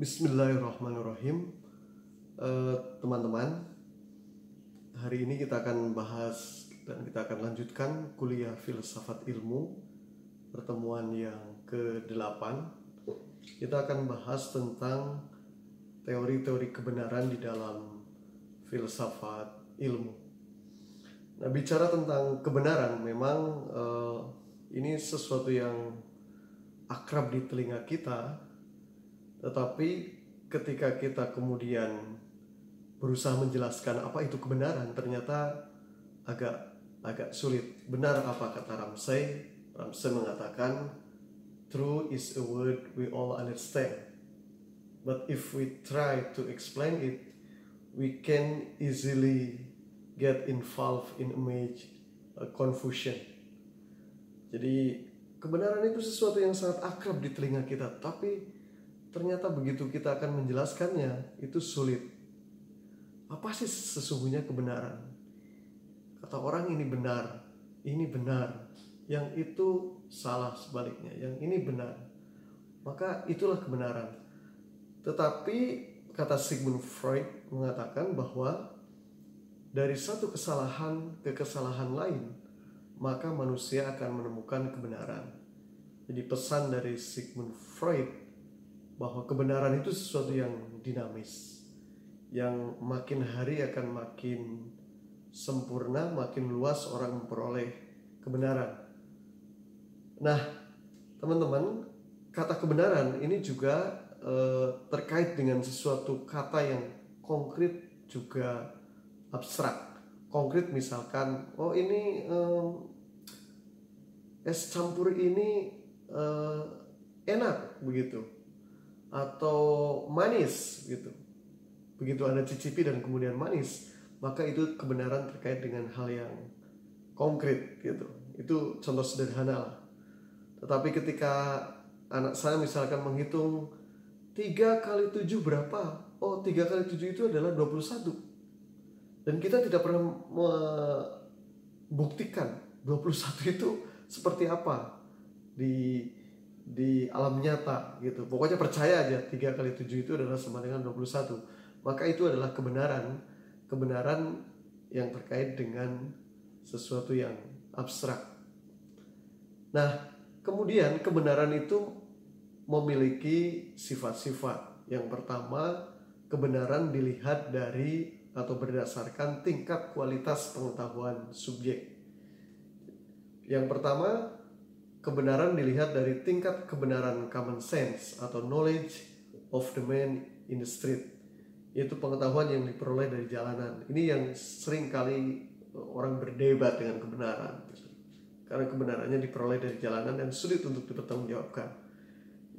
Bismillahirrahmanirrahim. Eh, Teman-teman Hari ini kita akan bahas Dan kita akan lanjutkan Kuliah Filsafat Ilmu Pertemuan yang ke-8 Kita akan bahas tentang Teori-teori kebenaran di dalam Filsafat Ilmu. Nah bicara tentang kebenaran Memang eh, Ini sesuatu yang Akrab di telinga kita tetapi ketika kita kemudian berusaha menjelaskan apa itu kebenaran, ternyata agak agak sulit. Benar apa kata Ramsay? Ramsay mengatakan, "True is a word we all understand, but if we try to explain it, we can easily get involved in image uh, confusion." Jadi kebenaran itu sesuatu yang sangat akrab di telinga kita, tapi ternyata begitu kita akan menjelaskannya itu sulit. Apa sih sesungguhnya kebenaran? Kata orang ini benar, ini benar, yang itu salah sebaliknya, yang ini benar. Maka itulah kebenaran. Tetapi kata Sigmund Freud mengatakan bahwa dari satu kesalahan ke kesalahan lain, maka manusia akan menemukan kebenaran. Jadi pesan dari Sigmund Freud bahwa kebenaran itu sesuatu yang dinamis yang makin hari akan makin sempurna, makin luas orang memperoleh kebenaran. Nah, teman-teman, kata kebenaran ini juga eh, terkait dengan sesuatu kata yang konkret juga abstrak. Konkret misalkan, oh ini eh, es campur ini eh, enak begitu atau manis gitu. Begitu Anda cicipi dan kemudian manis, maka itu kebenaran terkait dengan hal yang konkret gitu. Itu contoh sederhana lah. Tetapi ketika anak saya misalkan menghitung 3 kali 7 berapa? Oh 3 kali 7 itu adalah 21. Dan kita tidak pernah membuktikan 21 itu seperti apa di di alam nyata gitu. Pokoknya percaya aja 3 kali 7 itu adalah sama dengan 21. Maka itu adalah kebenaran, kebenaran yang terkait dengan sesuatu yang abstrak. Nah, kemudian kebenaran itu memiliki sifat-sifat. Yang pertama, kebenaran dilihat dari atau berdasarkan tingkat kualitas pengetahuan subjek. Yang pertama, kebenaran dilihat dari tingkat kebenaran common sense atau knowledge of the man in the street. Yaitu pengetahuan yang diperoleh dari jalanan. Ini yang sering kali orang berdebat dengan kebenaran. Karena kebenarannya diperoleh dari jalanan dan sulit untuk dipertanggungjawabkan.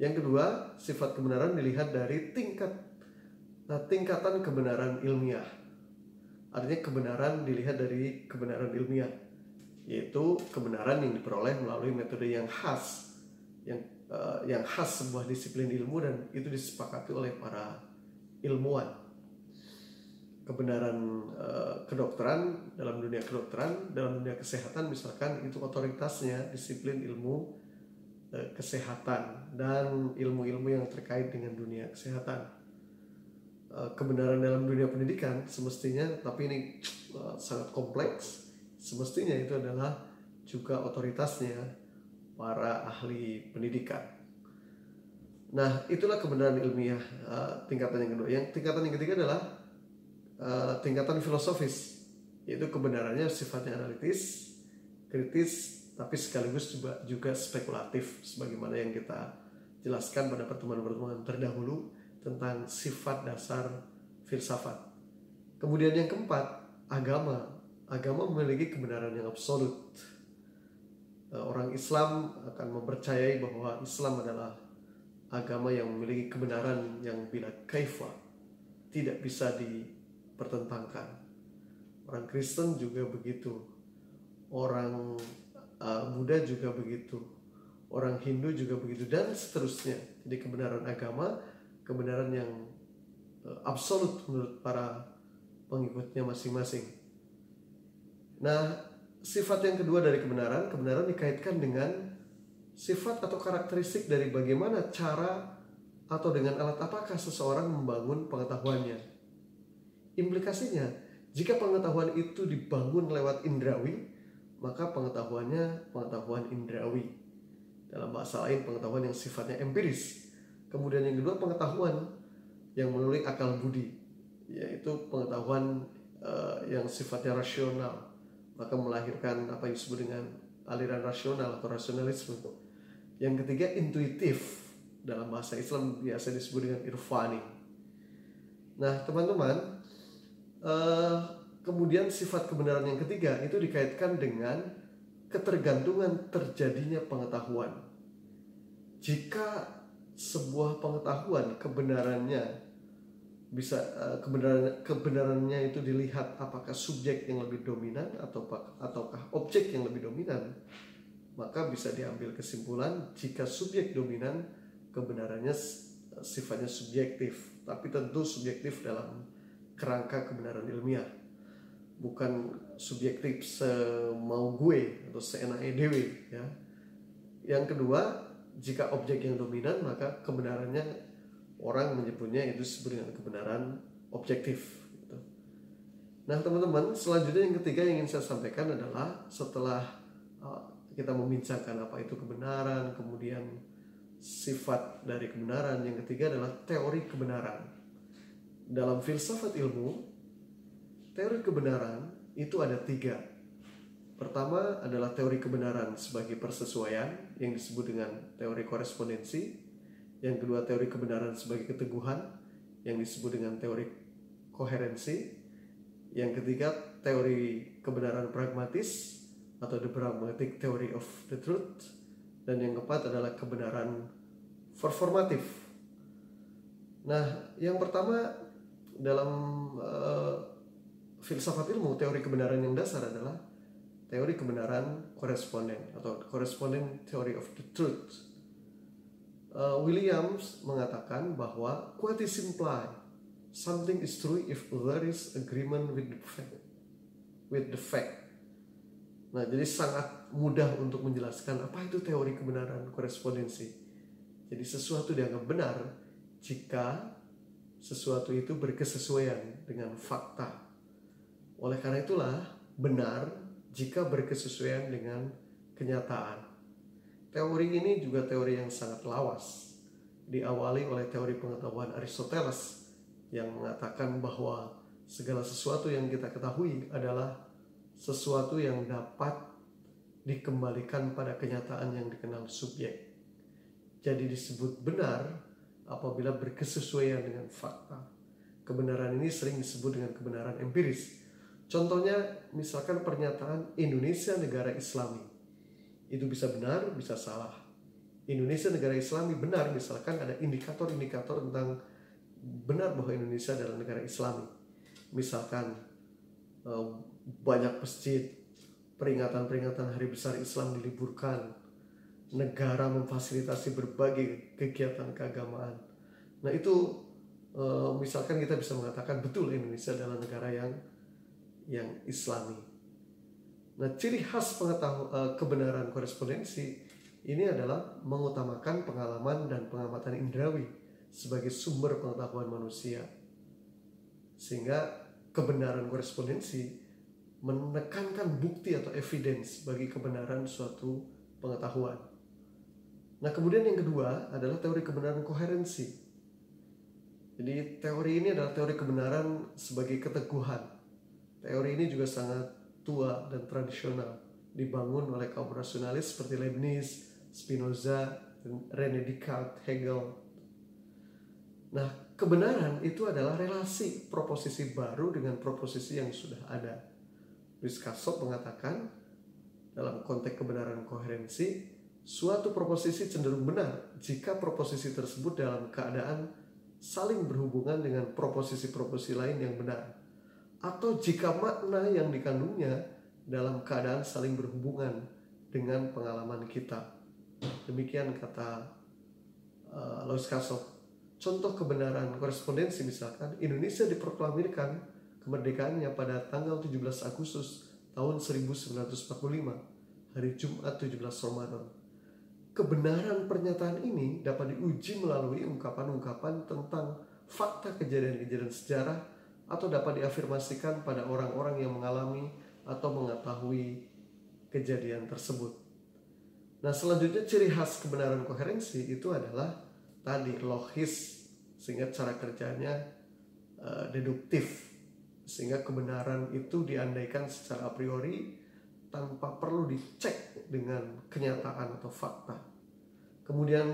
Yang kedua sifat kebenaran dilihat dari tingkat nah, tingkatan kebenaran ilmiah. Artinya kebenaran dilihat dari kebenaran ilmiah yaitu kebenaran yang diperoleh melalui metode yang khas yang uh, yang khas sebuah disiplin ilmu dan itu disepakati oleh para ilmuwan. Kebenaran uh, kedokteran dalam dunia kedokteran dalam dunia kesehatan misalkan itu otoritasnya disiplin ilmu uh, kesehatan dan ilmu-ilmu yang terkait dengan dunia kesehatan. Kebenaran dalam dunia pendidikan semestinya tapi ini sangat kompleks semestinya itu adalah juga otoritasnya para ahli pendidikan. Nah, itulah kebenaran ilmiah uh, tingkatan yang kedua. Yang tingkatan yang ketiga adalah uh, tingkatan filosofis, yaitu kebenarannya sifatnya analitis, kritis, tapi sekaligus juga spekulatif, sebagaimana yang kita jelaskan pada pertemuan-pertemuan terdahulu tentang sifat dasar filsafat. Kemudian yang keempat, agama agama memiliki kebenaran yang absolut. Eh, orang Islam akan mempercayai bahwa Islam adalah agama yang memiliki kebenaran yang bila kaifa tidak bisa dipertentangkan. Orang Kristen juga begitu. Orang uh, Buddha juga begitu. Orang Hindu juga begitu dan seterusnya. Jadi kebenaran agama, kebenaran yang uh, absolut menurut para pengikutnya masing-masing. Nah, sifat yang kedua dari kebenaran, kebenaran dikaitkan dengan sifat atau karakteristik dari bagaimana cara atau dengan alat apakah seseorang membangun pengetahuannya. Implikasinya, jika pengetahuan itu dibangun lewat indrawi, maka pengetahuannya pengetahuan indrawi. Dalam bahasa lain, pengetahuan yang sifatnya empiris. Kemudian yang kedua, pengetahuan yang melalui akal budi, yaitu pengetahuan uh, yang sifatnya rasional, maka melahirkan apa yang disebut dengan aliran rasional atau rasionalisme. Yang ketiga, intuitif. Dalam bahasa Islam biasa disebut dengan irfani. Nah, teman-teman, uh, Kemudian sifat kebenaran yang ketiga itu dikaitkan dengan ketergantungan terjadinya pengetahuan. Jika sebuah pengetahuan kebenarannya bisa eh, kebenaran kebenarannya itu dilihat apakah subjek yang lebih dominan atau ataukah objek yang lebih dominan, maka bisa diambil kesimpulan jika subjek dominan kebenarannya sifatnya subjektif, tapi tentu subjektif dalam kerangka kebenaran ilmiah bukan subjektif semau gue atau seenaknya dewe ya. Yang kedua, jika objek yang dominan maka kebenarannya orang menyebutnya itu disebut dengan kebenaran objektif. Gitu. Nah teman-teman, selanjutnya yang ketiga yang ingin saya sampaikan adalah setelah uh, kita membincangkan apa itu kebenaran, kemudian sifat dari kebenaran, yang ketiga adalah teori kebenaran. Dalam filsafat ilmu, Teori kebenaran itu ada tiga. Pertama adalah teori kebenaran sebagai persesuaian yang disebut dengan teori korespondensi. Yang kedua teori kebenaran sebagai keteguhan yang disebut dengan teori koherensi. Yang ketiga teori kebenaran pragmatis atau the pragmatic theory of the truth. Dan yang keempat adalah kebenaran performatif. Nah, yang pertama dalam uh, filsafat ilmu teori kebenaran yang dasar adalah teori kebenaran koresponden atau corresponding theory of the truth. Uh, Williams mengatakan bahwa quite simply something is true if there is agreement with the fact. With the fact. Nah, jadi sangat mudah untuk menjelaskan apa itu teori kebenaran korespondensi. Jadi sesuatu dianggap benar jika sesuatu itu berkesesuaian dengan fakta oleh karena itulah benar jika berkesesuaian dengan kenyataan. Teori ini juga teori yang sangat lawas. Diawali oleh teori pengetahuan Aristoteles yang mengatakan bahwa segala sesuatu yang kita ketahui adalah sesuatu yang dapat dikembalikan pada kenyataan yang dikenal subjek. Jadi disebut benar apabila berkesesuaian dengan fakta. Kebenaran ini sering disebut dengan kebenaran empiris Contohnya misalkan pernyataan Indonesia negara Islami. Itu bisa benar, bisa salah. Indonesia negara Islami benar misalkan ada indikator-indikator tentang benar bahwa Indonesia adalah negara Islami. Misalkan eh, banyak masjid, peringatan-peringatan hari besar Islam diliburkan, negara memfasilitasi berbagai kegiatan keagamaan. Nah itu eh, misalkan kita bisa mengatakan betul Indonesia adalah negara yang yang islami. Nah, ciri khas pengetahuan uh, kebenaran korespondensi ini adalah mengutamakan pengalaman dan pengamatan indrawi sebagai sumber pengetahuan manusia. Sehingga kebenaran korespondensi menekankan bukti atau evidence bagi kebenaran suatu pengetahuan. Nah, kemudian yang kedua adalah teori kebenaran koherensi. Jadi, teori ini adalah teori kebenaran sebagai keteguhan Teori ini juga sangat tua dan tradisional, dibangun oleh kaum rasionalis seperti Leibniz, Spinoza, dan René Descartes, Hegel. Nah, kebenaran itu adalah relasi proposisi baru dengan proposisi yang sudah ada. Luis mengatakan, dalam konteks kebenaran koherensi, suatu proposisi cenderung benar jika proposisi tersebut dalam keadaan saling berhubungan dengan proposisi-proposisi lain yang benar atau jika makna yang dikandungnya dalam keadaan saling berhubungan dengan pengalaman kita. Demikian kata uh, Lois Kasov. Contoh kebenaran korespondensi misalkan, Indonesia diproklamirkan kemerdekaannya pada tanggal 17 Agustus tahun 1945, hari Jumat 17 Ramadan. kebenaran pernyataan ini dapat diuji melalui ungkapan-ungkapan tentang fakta kejadian-kejadian sejarah atau dapat diafirmasikan pada orang-orang yang mengalami atau mengetahui kejadian tersebut. Nah, selanjutnya ciri khas kebenaran koherensi itu adalah tadi logis sehingga cara kerjanya uh, deduktif sehingga kebenaran itu diandaikan secara a priori tanpa perlu dicek dengan kenyataan atau fakta. Kemudian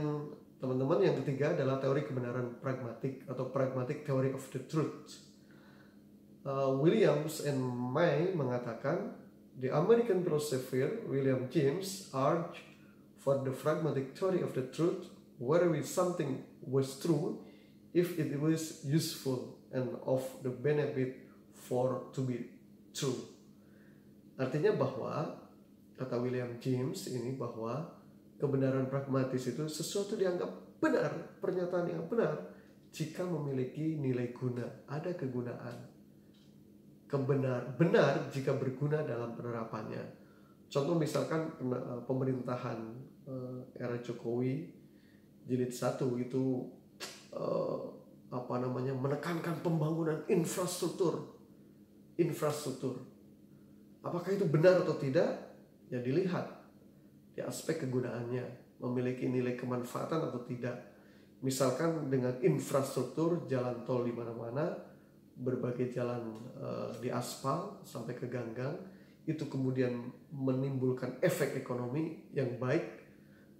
teman-teman yang ketiga adalah teori kebenaran pragmatik atau pragmatic theory of the truth. Uh, Williams and May mengatakan the American philosopher William James urged for the pragmatic theory of the truth wherever something was true if it was useful and of the benefit for to be true. Artinya bahwa kata William James ini bahwa kebenaran pragmatis itu sesuatu dianggap benar, pernyataan yang benar jika memiliki nilai guna, ada kegunaan. Kebenar benar jika berguna dalam penerapannya. Contoh misalkan eh, pemerintahan eh, era Jokowi jilid satu itu eh, apa namanya menekankan pembangunan infrastruktur infrastruktur. Apakah itu benar atau tidak? Ya dilihat di aspek kegunaannya, memiliki nilai kemanfaatan atau tidak. Misalkan dengan infrastruktur jalan tol di mana-mana, berbagai jalan uh, di aspal sampai ke ganggang, itu kemudian menimbulkan efek ekonomi yang baik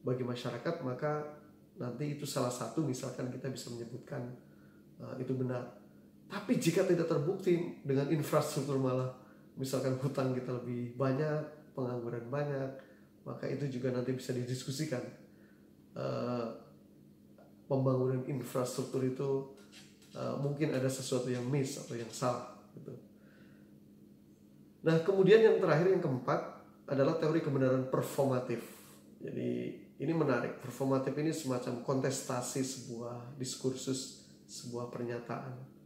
bagi masyarakat, maka nanti itu salah satu misalkan kita bisa menyebutkan uh, itu benar tapi jika tidak terbukti dengan infrastruktur malah misalkan hutang kita lebih banyak, pengangguran banyak, maka itu juga nanti bisa didiskusikan. Uh, pembangunan infrastruktur itu uh, mungkin ada sesuatu yang miss atau yang salah. Gitu. Nah kemudian yang terakhir yang keempat adalah teori kebenaran performatif. Jadi ini menarik. Performatif ini semacam kontestasi sebuah diskursus, sebuah pernyataan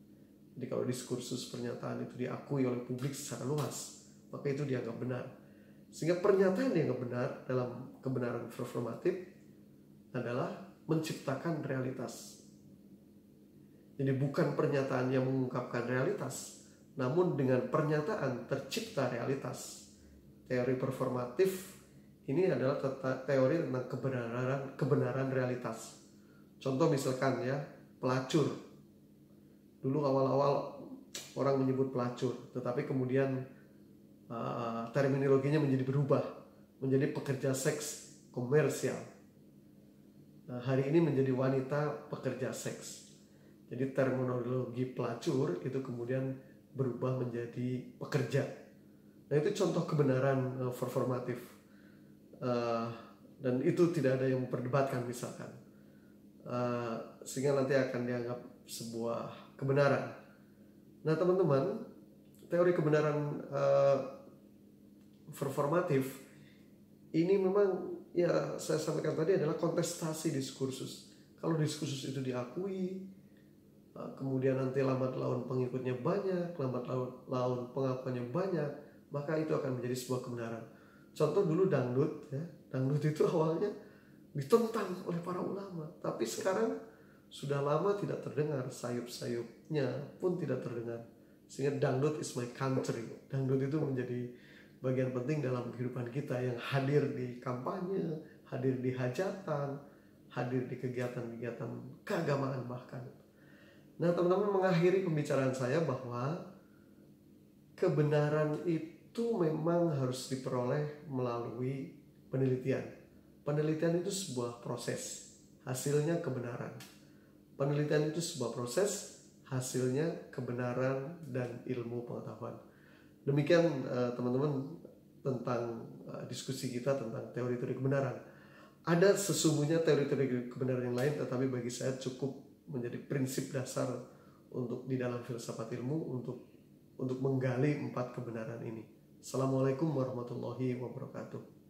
jadi kalau diskursus pernyataan itu diakui oleh publik secara luas, maka itu dianggap benar. Sehingga pernyataan yang benar dalam kebenaran performatif adalah menciptakan realitas. Jadi bukan pernyataan yang mengungkapkan realitas, namun dengan pernyataan tercipta realitas. Teori performatif ini adalah teori tentang kebenaran kebenaran realitas. Contoh misalkan ya, pelacur dulu awal-awal orang menyebut pelacur, tetapi kemudian uh, terminologinya menjadi berubah menjadi pekerja seks komersial. Nah, hari ini menjadi wanita pekerja seks. Jadi terminologi pelacur itu kemudian berubah menjadi pekerja. Nah itu contoh kebenaran uh, performatif uh, dan itu tidak ada yang memperdebatkan misalkan uh, sehingga nanti akan dianggap sebuah kebenaran. Nah teman-teman, teori kebenaran uh, performatif ini memang ya saya sampaikan tadi adalah kontestasi diskursus. Kalau diskursus itu diakui, kemudian nanti lambat laun pengikutnya banyak, lambat laun, laun pengakuannya banyak, maka itu akan menjadi sebuah kebenaran. Contoh dulu dangdut, ya, dangdut itu awalnya ditentang oleh para ulama, tapi sekarang sudah lama tidak terdengar sayup-sayupnya pun tidak terdengar. Sehingga dangdut is my country. Dangdut itu menjadi bagian penting dalam kehidupan kita yang hadir di kampanye hadir di hajatan hadir di kegiatan-kegiatan keagamaan bahkan nah teman-teman mengakhiri pembicaraan saya bahwa kebenaran itu memang harus diperoleh melalui penelitian penelitian itu sebuah proses hasilnya kebenaran Penelitian itu sebuah proses, hasilnya kebenaran dan ilmu pengetahuan. Demikian eh, teman-teman tentang uh, diskusi kita tentang teori-teori kebenaran. Ada sesungguhnya teori-teori kebenaran yang lain, tetapi bagi saya cukup menjadi prinsip dasar untuk di dalam filsafat ilmu untuk untuk menggali empat kebenaran ini. Assalamualaikum warahmatullahi wabarakatuh.